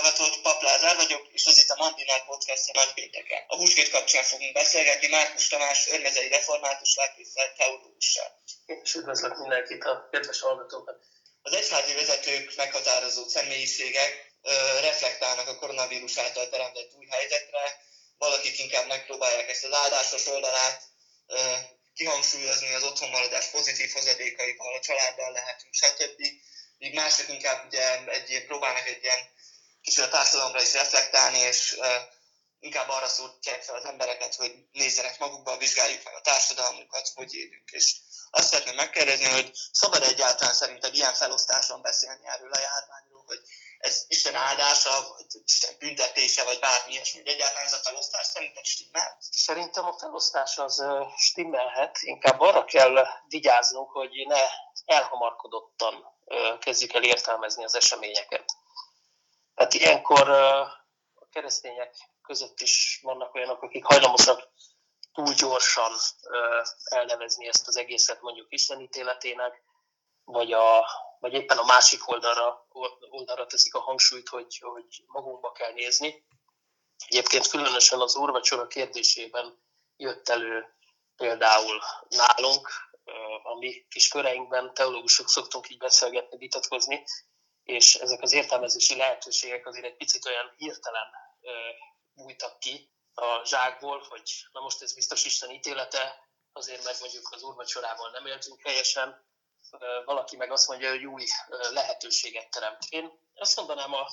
hallgatót, Pap Lázár vagyok, és ez itt a Mandinál podcast nagy pénteken. A húsvét kapcsán fogunk beszélgetni Márkus Tamás örmezei református lelkészsel, teológussal. És üdvözlök mindenkit, a kedves hallgatókat. Az egyházi vezetők, meghatározó személyiségek ö, reflektálnak a koronavírus által teremtett új helyzetre, valakik inkább megpróbálják ezt az áldásos oldalát ö, kihangsúlyozni az otthonmaradás pozitív hozadékaival, a családdal lehetünk, stb. Míg mások inkább ugye egy, próbálnak egy ilyen kicsit a társadalomra is reflektálni, és inkább arra szólítják fel az embereket, hogy nézzenek magukba, vizsgáljuk meg a társadalmunkat, hogy élünk. És azt szeretném megkérdezni, hogy szabad egyáltalán szerinted ilyen felosztáson beszélni erről a járványról, hogy ez Isten áldása, vagy Isten büntetése, vagy bármi ilyesmi, hogy egyáltalán ez a felosztás szerinted stimmel? Szerintem a felosztás az stimmelhet, inkább arra kell vigyáznunk, hogy ne elhamarkodottan kezdjük el értelmezni az eseményeket. Tehát ilyenkor a keresztények között is vannak olyanok, akik hajlamosak túl gyorsan elnevezni ezt az egészet mondjuk istenítéletének, vagy, a, vagy éppen a másik oldalra, oldalra teszik a hangsúlyt, hogy, hogy magunkba kell nézni. Egyébként különösen az úrvacsora kérdésében jött elő például nálunk, a mi kis köreinkben teológusok szoktunk így beszélgetni, vitatkozni, és ezek az értelmezési lehetőségek azért egy picit olyan hirtelen bújtak ki a zsákból, hogy na most ez biztos Isten ítélete, azért mert mondjuk az úrvacsorával nem éltünk helyesen, valaki meg azt mondja, hogy új lehetőséget teremt. Én azt mondanám a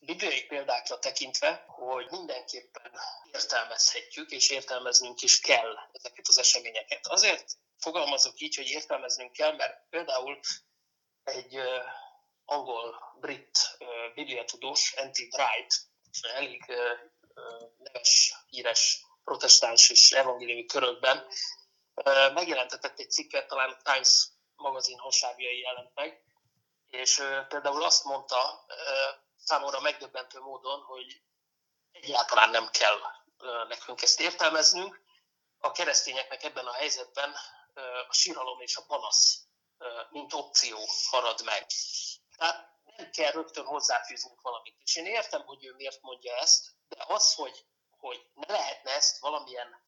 bibliai példákra tekintve, hogy mindenképpen értelmezhetjük, és értelmeznünk is kell ezeket az eseményeket. Azért fogalmazok így, hogy értelmeznünk kell, mert például egy angol-brit bibliatudós, N.T. Wright, elég neves, híres protestáns és evangéliumi körökben, megjelentetett egy cikket, talán a Times magazin hasábjai jelent meg, és például azt mondta számomra megdöbbentő módon, hogy egyáltalán nem kell nekünk ezt értelmeznünk, a keresztényeknek ebben a helyzetben a síralom és a panasz, mint opció marad meg. Tehát nem kell rögtön hozzáfűznünk valamit. És én értem, hogy ő miért mondja ezt, de az, hogy, hogy ne lehetne ezt valamilyen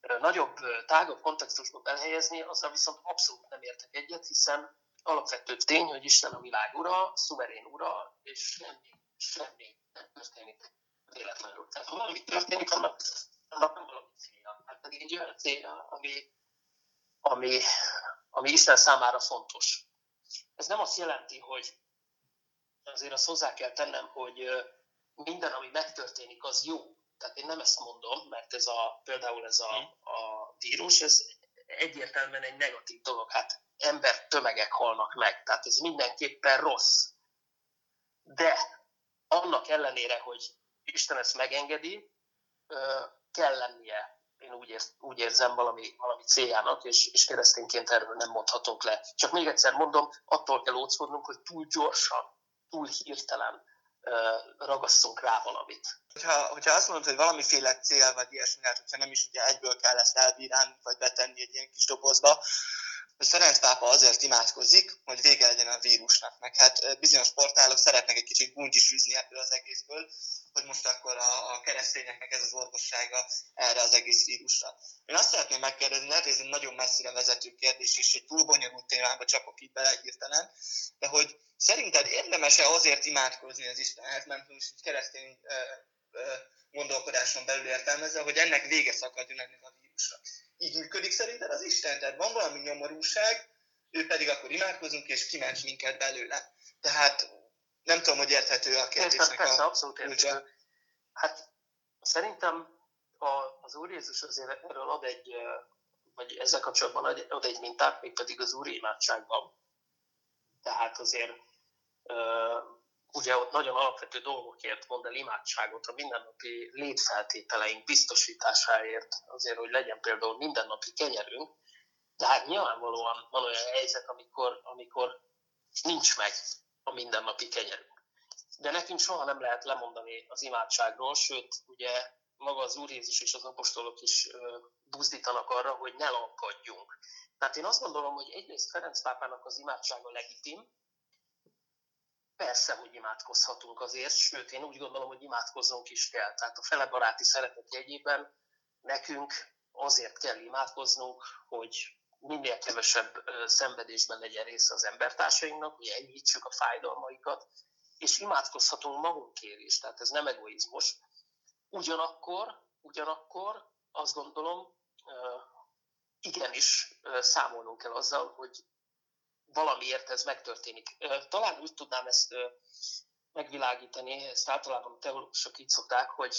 nagyobb, tágabb kontextusba belhelyezni, azzal viszont abszolút nem értek egyet, hiszen alapvető tény, hogy Isten a világ ura, szuverén ura, és semmi, semmi nem történik véletlenül. Tehát ha valami történik, annak, annak nem valami célja. Hát pedig egy olyan célja, ami, ami, ami Isten számára fontos. Ez nem azt jelenti, hogy azért azt hozzá kell tennem, hogy minden, ami megtörténik, az jó. Tehát én nem ezt mondom, mert ez a, például ez a, a vírus, ez egyértelműen egy negatív dolog. Hát ember tömegek halnak meg, tehát ez mindenképpen rossz. De annak ellenére, hogy Isten ezt megengedi, kell lennie én úgy, ér, úgy érzem valami, valami céljának, és, és keresztényként erről nem mondhatunk le. Csak még egyszer mondom, attól kell óckodnunk, hogy túl gyorsan, túl hirtelen ragasszunk rá valamit. Hogyha, hogyha azt mondod, hogy valamiféle cél, vagy ilyesmi, hát hogyha nem is ugye egyből kell ezt elbírálni, vagy betenni egy ilyen kis dobozba, Ferenc pápa azért imádkozik, hogy vége legyen a vírusnak, meg hát bizonyos portálok szeretnek egy kicsit gúnyt is űzni ebből az egészből, hogy most akkor a, a keresztényeknek ez az orvossága erre az egész vírusra. Én azt szeretném megkérdezni, lehet, hogy ez egy nagyon messzire vezető kérdés, és egy túl bonyolult témába csapok itt bele hirtelen, de hogy szerinted érdemes-e azért imádkozni az Istenhez, mert most keresztény ö, ö, gondolkodáson belül értelmezve, hogy ennek vége szakadjon ennek a vírusra. Így működik szerinted az Isten? Tehát van valami nyomorúság, ő pedig akkor imádkozunk, és kiments minket belőle. Tehát nem tudom, hogy érthető a kérdésnek Értem, persze, a abszolút érthető. Hát szerintem a, az Úr Jézus azért erről ad egy, vagy ezzel kapcsolatban ad, ad egy mintát, még pedig az Úr imádságban. Tehát azért ugye ott nagyon alapvető dolgokért mond el imádságot a mindennapi létfeltételeink biztosításáért, azért, hogy legyen például mindennapi kenyerünk, de hát nyilvánvalóan van olyan helyzet, amikor, amikor nincs meg a mindennapi kenyerünk. De nekünk soha nem lehet lemondani az imádságról, sőt, ugye maga az Úr Jézus és az apostolok is buzdítanak arra, hogy ne lankadjunk. Tehát én azt gondolom, hogy egyrészt Ferenc pápának az imádsága legitim, persze, hogy imádkozhatunk azért, sőt, én úgy gondolom, hogy imádkoznunk is kell. Tehát a fele baráti szeretet jegyében nekünk azért kell imádkoznunk, hogy minél kevesebb szenvedésben legyen része az embertársainknak, hogy enyhítsük a fájdalmaikat, és imádkozhatunk magunkért is, tehát ez nem egoizmus. Ugyanakkor, ugyanakkor azt gondolom, igenis számolnunk kell azzal, hogy valamiért ez megtörténik. Talán úgy tudnám ezt megvilágítani, ezt általában a teológusok így szokták, hogy,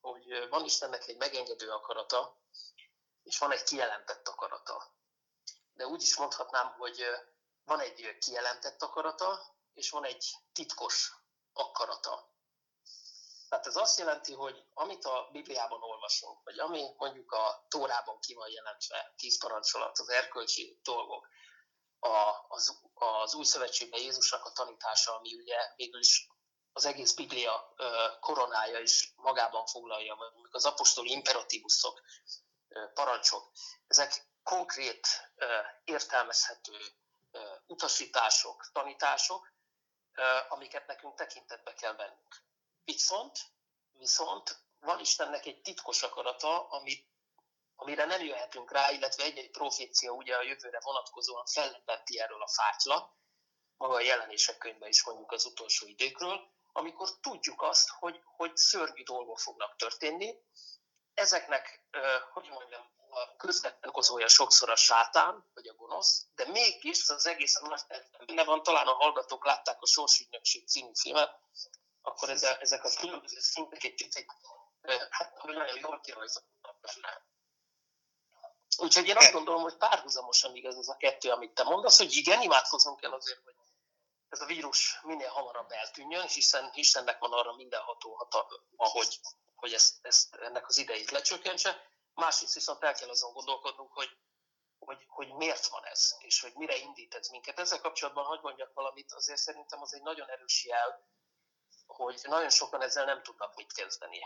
hogy van Istennek egy megengedő akarata, és van egy kijelentett akarata. De úgy is mondhatnám, hogy van egy kijelentett akarata, és van egy titkos akarata. Tehát ez azt jelenti, hogy amit a Bibliában olvasunk, vagy ami mondjuk a Tórában ki van jelentve, tíz parancsolat, az erkölcsi dolgok, a, az, az új szövetségben Jézusnak a tanítása, ami ugye végül is az egész Biblia koronája is magában foglalja, vagy az apostoli imperatívuszok, parancsok, ezek konkrét, értelmezhető utasítások, tanítások, amiket nekünk tekintetbe kell vennünk. Viszont, viszont van Istennek egy titkos akarata, amit, amire nem jöhetünk rá, illetve egy-egy profécia ugye a jövőre vonatkozóan fellebenti erről a fátyla, maga a jelenések könyvben is mondjuk az utolsó időkről, amikor tudjuk azt, hogy, hogy szörnyű dolgok fognak történni. Ezeknek, hogy mondjam, a közvetlen okozója sokszor a sátán, vagy a gonosz, de mégis az egész nagy benne van, talán a hallgatók látták a Sorsügynökség című filmet, akkor ezek a különböző szintek egy picit, hát nagyon jól kirajzoltak benne. Úgyhogy én azt gondolom, hogy párhuzamosan igaz ez a kettő, amit te mondasz, hogy igen, imádkozunk kell azért, hogy ez a vírus minél hamarabb eltűnjön, hiszen Istennek van arra mindenható hatalma, hogy, hogy ezt, ezt, ennek az idejét lecsökkentse. Másrészt viszont el kell azon gondolkodnunk, hogy, hogy, hogy miért van ez, és hogy mire indít ez minket. Ezzel kapcsolatban, hogy mondjak valamit, azért szerintem az egy nagyon erős jel, hogy nagyon sokan ezzel nem tudnak mit kezdeni.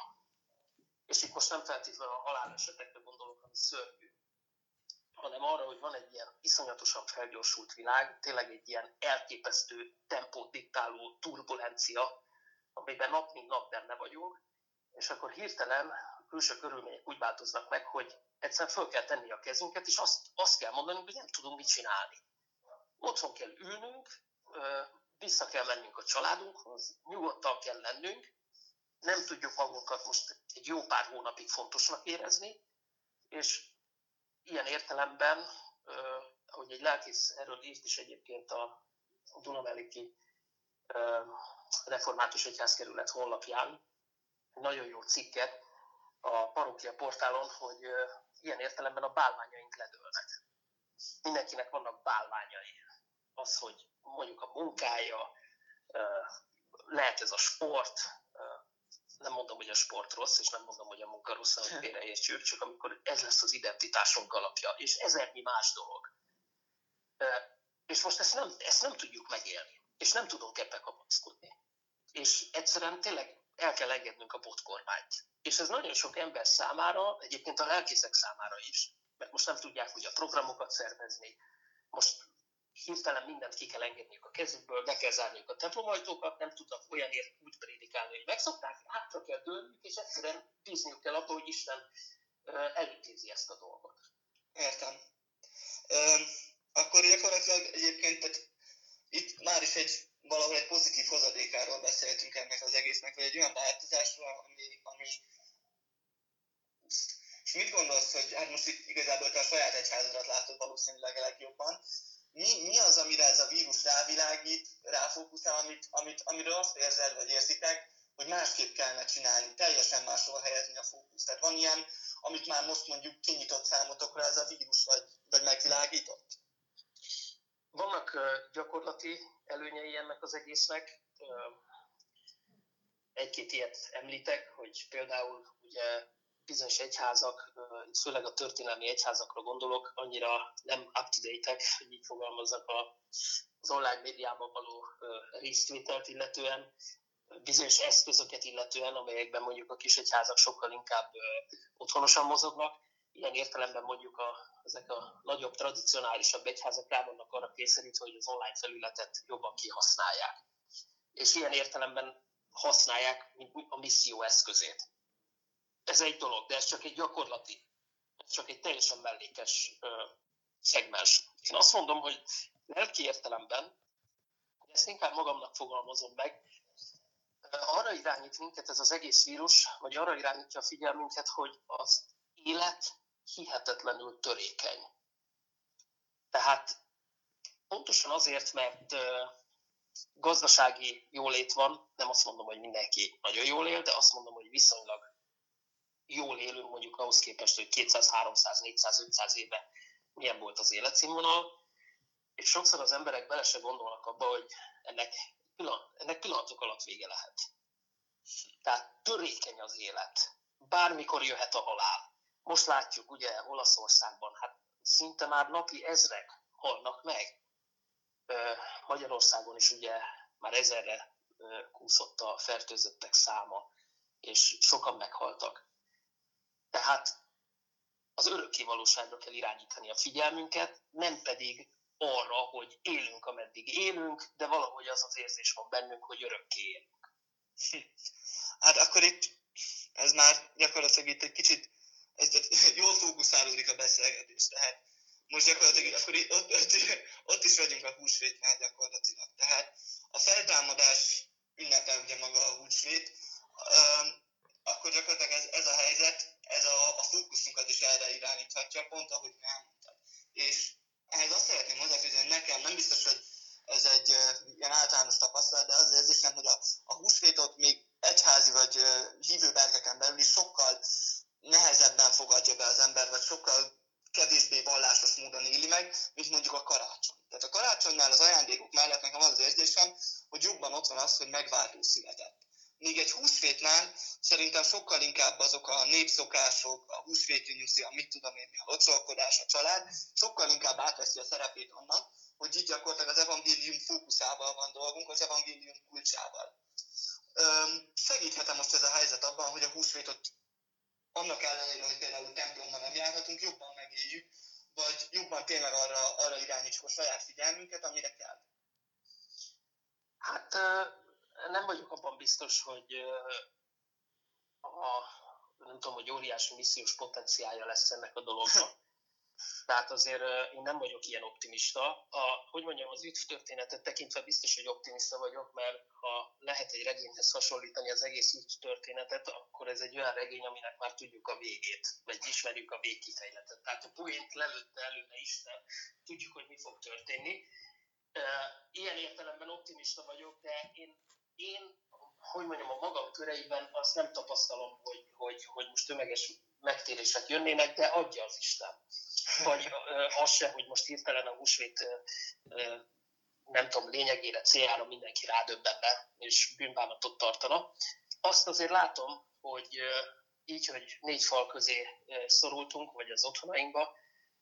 És itt most nem feltétlenül a halálesetekre gondolok, ami szörnyű, hanem arra, hogy van egy ilyen iszonyatosan felgyorsult világ, tényleg egy ilyen elképesztő tempót diktáló turbulencia, amiben nap mint nap benne vagyunk, és akkor hirtelen a külső körülmények úgy változnak meg, hogy egyszerűen föl kell tenni a kezünket, és azt, azt kell mondani, hogy nem tudunk mit csinálni. Otthon kell ülnünk, vissza kell mennünk a családunkhoz, nyugodtan kell lennünk, nem tudjuk magunkat most egy jó pár hónapig fontosnak érezni, és ilyen értelemben, ahogy egy lelkész erről írt is egyébként a, Dunameliki Református Egyházkerület honlapján, nagyon jó cikket a parókia portálon, hogy ilyen értelemben a bálványaink ledőlnek. Mindenkinek vannak bálványai. Az, hogy mondjuk a munkája, lehet ez a sport, nem mondom, hogy a sport rossz, és nem mondom, hogy a munka rossz, hogy félreértsük, csak amikor ez lesz az identitásunk alapja, és ezernyi más dolog. És most ezt nem, ezt nem tudjuk megélni, és nem tudunk ebbe kapaszkodni. És egyszerűen tényleg el kell engednünk a botkormányt. És ez nagyon sok ember számára, egyébként a lelkészek számára is, mert most nem tudják hogy a programokat szervezni, most hirtelen mindent ki kell engedniük a kezükből, be kell zárniuk a templomajtókat, nem tudnak olyanért úgy prédikálni, hogy megszokták, hátra kell dőlniük, és egyszerűen bízniuk kell abba, hogy Isten elintézi ezt a dolgot. Értem. Ö, akkor gyakorlatilag egyébként tehát itt már is egy valahol egy pozitív hozadékáról beszéltünk ennek az egésznek, vagy egy olyan változásról, ami, ami és mit gondolsz, hogy hát most itt igazából te a saját egyházadat látod valószínűleg a legjobban, mi, mi az, amire ez a vírus rávilágít, ráfókuszál, amit, amit, amiről azt érzed, vagy érzitek, hogy másképp kellene csinálni, teljesen máshol helyezni a fókusz. Tehát van ilyen, amit már most mondjuk kinyitott számotokra ez a vírus, vagy, vagy megvilágított? Vannak gyakorlati előnyei ennek az egésznek. Egy-két ilyet említek, hogy például ugye bizonyos egyházak, főleg a történelmi egyházakra gondolok, annyira nem up-to-date-ek, hogy így fogalmazzak az online médiában való résztvételt illetően, bizonyos eszközöket illetően, amelyekben mondjuk a kis egyházak sokkal inkább otthonosan mozognak, ilyen értelemben mondjuk a, ezek a nagyobb, tradicionálisabb egyházak rá vannak arra kényszerítve, hogy az online felületet jobban kihasználják. És ilyen értelemben használják a misszió eszközét. Ez egy dolog, de ez csak egy gyakorlati, csak egy teljesen mellékes ö, szegmens. Én azt mondom, hogy lelki értelemben, ezt inkább magamnak fogalmazom meg, arra irányít minket ez az egész vírus, vagy arra irányítja a figyelmünket, hogy az élet hihetetlenül törékeny. Tehát pontosan azért, mert gazdasági jólét van, nem azt mondom, hogy mindenki nagyon jól él, de azt mondom, hogy viszonylag jól élünk mondjuk ahhoz képest, hogy 200, 300, 400, 500 éve milyen volt az életszínvonal, és sokszor az emberek bele se gondolnak abba, hogy ennek, pillanat, ennek pillanatok alatt vége lehet. Tehát törékeny az élet. Bármikor jöhet a halál. Most látjuk ugye Olaszországban, hát szinte már napi ezrek halnak meg. Magyarországon is ugye már ezerre kúszott a fertőzöttek száma, és sokan meghaltak. Örökké valóságra kell irányítani a figyelmünket, nem pedig arra, hogy élünk, ameddig élünk, de valahogy az az érzés van bennünk, hogy örökké élünk. Hát akkor itt ez már gyakorlatilag itt egy kicsit ez jól fókuszálódik a beszélgetés, tehát most gyakorlatilag akkor itt, ott, ott, ott is vagyunk a húsvétnál gyakorlatilag. Tehát a feltámadás ünnepel ugye maga a húsvét, akkor gyakorlatilag ez, ez a helyzet, ez a, a fókuszunkat is erre irányíthatja, pont ahogy elmondtad. És ehhez azt szeretném hozzáfűzni, hogy nekem nem biztos, hogy ez egy ilyen általános tapasztalat, de az érzésem, hogy a, a húsvétot még egyházi vagy uh, hívő berkeken belül is sokkal nehezebben fogadja be az ember, vagy sokkal kevésbé vallásos módon éli meg, mint mondjuk a karácsony. Tehát a karácsonynál az ajándékok mellett nekem az az érzésem, hogy jobban ott van az, hogy megváltó született. Míg egy húsvétnál szerintem sokkal inkább azok a népszokások, a húsvéti nyuszi, a mit tudom én, a locsolkodás, a család, sokkal inkább átveszi a szerepét annak, hogy így gyakorlatilag az evangélium fókuszával van dolgunk, az evangélium kulcsával. Segíthetem most ez a helyzet abban, hogy a húsvétot annak ellenére, hogy például templomban nem járhatunk, jobban megéljük, vagy jobban tényleg arra, arra irányítsuk a saját figyelmünket, amire kell? Hát nem vagyok abban biztos, hogy a, nem tudom, hogy óriási missziós potenciálja lesz ennek a dolognak. Tehát azért én nem vagyok ilyen optimista. A, hogy mondjam, az üdv történetet tekintve biztos, hogy optimista vagyok, mert ha lehet egy regényhez hasonlítani az egész üdv történetet, akkor ez egy olyan regény, aminek már tudjuk a végét, vagy ismerjük a végkifejletet. Tehát a poént lelőtte előne Isten, tudjuk, hogy mi fog történni. Ilyen értelemben optimista vagyok, de én, én hogy mondjam, a magam köreiben azt nem tapasztalom, hogy, hogy, hogy most tömeges megtérések jönnének, de adja az Isten. Vagy az se, hogy most hirtelen a húsvét nem tudom, lényegére, céljára mindenki rádöbbenne, és bűnbánatot tartana. Azt azért látom, hogy így, hogy négy fal közé szorultunk, vagy az otthonainkba,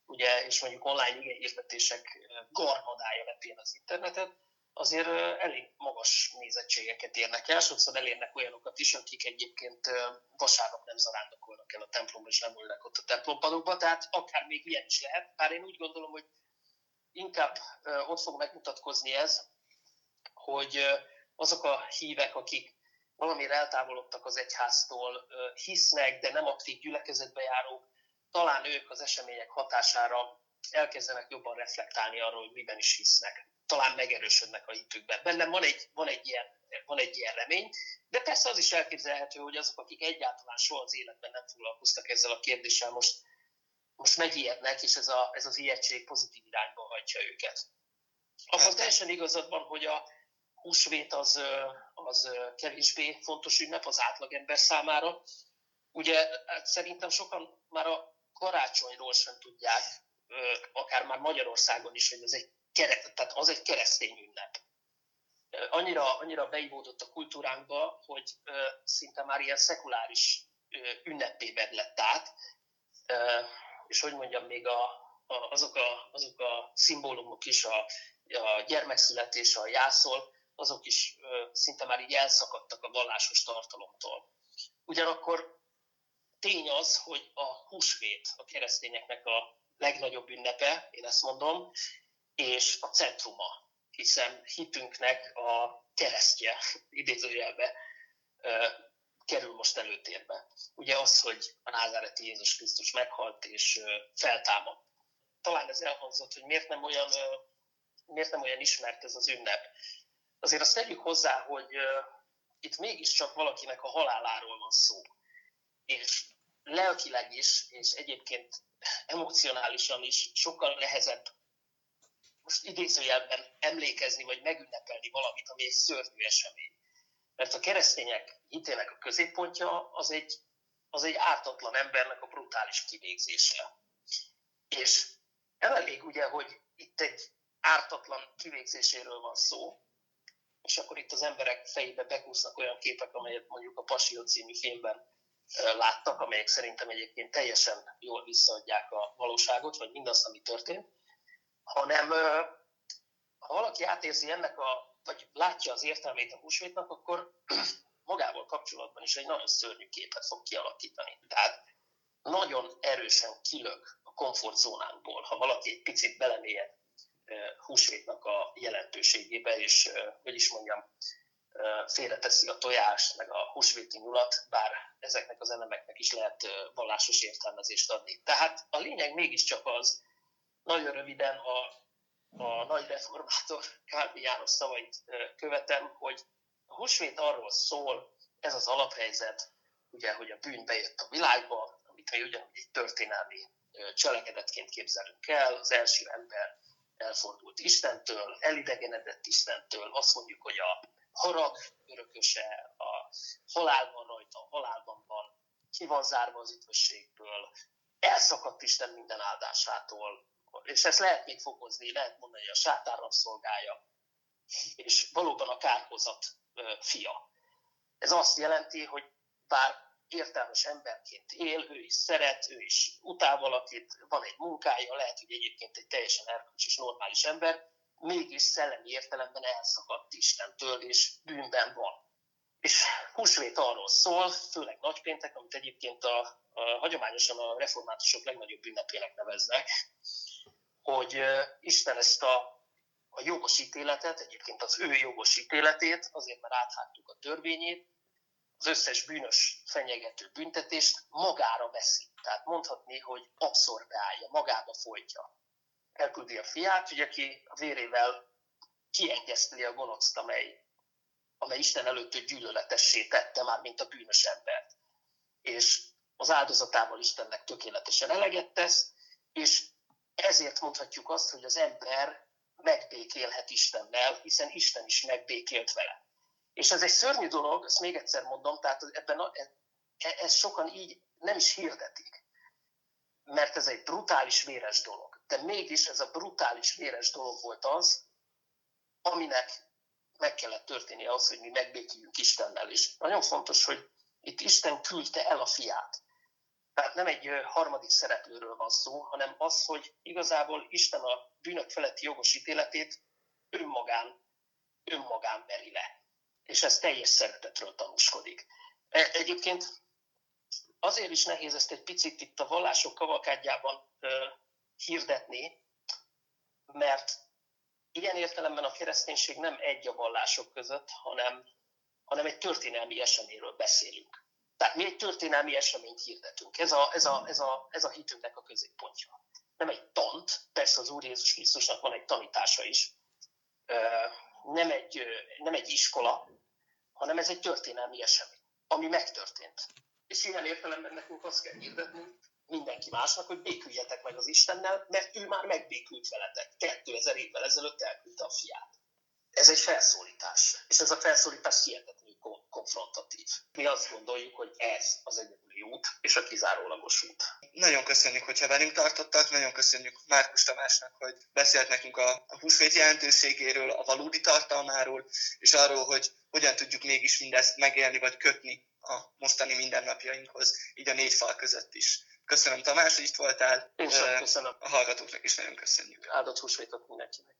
ugye, és mondjuk online hirdetések garmadája lepén az internetet, azért elég magas nézettségeket érnek el, sokszor elérnek olyanokat is, akik egyébként vasárnap nem zarándokolnak el a templomba, és nem ülnek ott a templompadokba, tehát akár még ilyen is lehet, bár én úgy gondolom, hogy inkább ott fog megmutatkozni ez, hogy azok a hívek, akik valamire eltávolodtak az egyháztól, hisznek, de nem aktív gyülekezetbe járók, talán ők az események hatására elkezdenek jobban reflektálni arról, hogy miben is hisznek talán megerősödnek a hitükben. Bennem van egy, van, egy ilyen, van egy ilyen remény, de persze az is elképzelhető, hogy azok, akik egyáltalán soha az életben nem foglalkoztak ezzel a kérdéssel, most, most megijednek, és ez, a, ez az ijegység pozitív irányba hajtja őket. Abban teljesen igazad van, hogy a húsvét az, az kevésbé fontos ünnep az átlagember számára. Ugye hát szerintem sokan már a karácsonyról sem tudják, akár már Magyarországon is, hogy ez egy tehát az egy keresztény ünnep. Annyira, annyira beivódott a kultúránkba, hogy szinte már ilyen szekuláris ünnepé lett át, és hogy mondjam, még a, a, azok, a, azok a szimbólumok is, a, a gyermekszületés, a jászol, azok is szinte már így elszakadtak a vallásos tartalomtól. Ugyanakkor tény az, hogy a húsvét a keresztényeknek a legnagyobb ünnepe, én ezt mondom, és a centruma, hiszen hitünknek a keresztje, idézőjelbe, kerül most előtérbe. Ugye az, hogy a názáreti Jézus Krisztus meghalt és feltámadt. Talán ez elhangzott, hogy miért nem olyan, miért nem olyan ismert ez az ünnep. Azért azt tegyük hozzá, hogy itt mégiscsak valakinek a haláláról van szó. És lelkileg is, és egyébként emocionálisan is sokkal nehezebb most idézőjelben emlékezni, vagy megünnepelni valamit, ami egy szörnyű esemény. Mert a keresztények hitének a középpontja az egy, az egy ártatlan embernek a brutális kivégzése. És elég ugye, hogy itt egy ártatlan kivégzéséről van szó, és akkor itt az emberek fejébe bekúsznak olyan képek, amelyet mondjuk a Passió című filmben láttak, amelyek szerintem egyébként teljesen jól visszaadják a valóságot, vagy mindazt, ami történt, hanem ha valaki átérzi ennek a, vagy látja az értelmét a húsvétnak, akkor magával kapcsolatban is egy nagyon szörnyű képet fog kialakítani. Tehát nagyon erősen kilök a komfortzónánkból, ha valaki egy picit belemélyed húsvétnak a jelentőségébe, és hogy is mondjam, félreteszi a tojást, meg a húsvéti nyulat, bár ezeknek az elemeknek is lehet vallásos értelmezést adni. Tehát a lényeg mégiscsak az, nagyon röviden a, a nagy reformátor Kálvi János szavait követem, hogy a húsvét arról szól, ez az alaphelyzet, ugye, hogy a bűn bejött a világba, amit mi ugyanúgy egy történelmi cselekedetként képzelünk el, az első ember elfordult Istentől, elidegenedett Istentől, azt mondjuk, hogy a harag örököse, a halálban rajta, a halálban van, ki van zárva az üdvösségből, elszakadt Isten minden áldásától, és ezt lehet még fokozni, lehet mondani, hogy a sátánnak szolgálja, és valóban a kárhozat fia. Ez azt jelenti, hogy bár értelmes emberként él, ő is szeret, ő is utál valakit, van egy munkája, lehet, hogy egyébként egy teljesen erkölcsös, normális ember, mégis szellemi értelemben elszakadt Istentől, és bűnben van. És húsvét arról szól, főleg nagypéntek, amit egyébként a, a hagyományosan a reformátusok legnagyobb ünnepének neveznek, hogy Isten ezt a, a jogos ítéletet, egyébként az ő jogos ítéletét, azért mert áthágtuk a törvényét, az összes bűnös fenyegető büntetést magára veszi. Tehát mondhatni, hogy abszorbálja, magába folytja. Elküldi a fiát, hogy aki a vérével kiengeszteli a gonoszt, amely, amely Isten előtt gyűlöletessé tette már, mint a bűnös embert. És az áldozatával Istennek tökéletesen eleget tesz, és ezért mondhatjuk azt, hogy az ember megbékélhet Istennel, hiszen Isten is megbékélt vele. És ez egy szörnyű dolog, ezt még egyszer mondom, tehát ebben a, e, e, ez sokan így nem is hirdetik. Mert ez egy brutális, véres dolog. De mégis ez a brutális, véres dolog volt az, aminek meg kellett történnie az, hogy mi megbékéljünk Istennel. És nagyon fontos, hogy itt Isten küldte el a fiát. Tehát nem egy harmadik szereplőről van szó, hanem az, hogy igazából Isten a bűnök feletti jogos ítéletét önmagán, önmagán veri le. És ez teljes szeretetről tanúskodik. E, egyébként azért is nehéz ezt egy picit itt a vallások kavalkádjában hirdetni, mert ilyen értelemben a kereszténység nem egy a vallások között, hanem, hanem egy történelmi eseményről beszélünk. Tehát mi egy történelmi eseményt hirdetünk. Ez a, ez a, ez a, ez a hitünknek a középpontja. Nem egy tant, persze az Úr Jézus Krisztusnak van egy tanítása is, nem egy, nem egy iskola, hanem ez egy történelmi esemény, ami megtörtént. És ilyen értelemben nekünk azt kell hirdetni mindenki másnak, hogy béküljetek meg az Istennel, mert ő már megbékült veletek. 2000 évvel ezelőtt elküldte a fiát. Ez egy felszólítás. És ez a felszólítás hihetetlen konfrontatív. Mi azt gondoljuk, hogy ez az egyedüli út, és a kizárólagos út. Nagyon köszönjük, hogyha velünk tartottak, nagyon köszönjük Márkus Tamásnak, hogy beszélt nekünk a húsvét jelentőségéről, a valódi tartalmáról, és arról, hogy hogyan tudjuk mégis mindezt megélni, vagy kötni a mostani mindennapjainkhoz, így a négy fal között is. Köszönöm Tamás, hogy itt voltál. Én sem köszönöm. A hallgatóknak is nagyon köszönjük. Áldott húsvétot mindenkinek.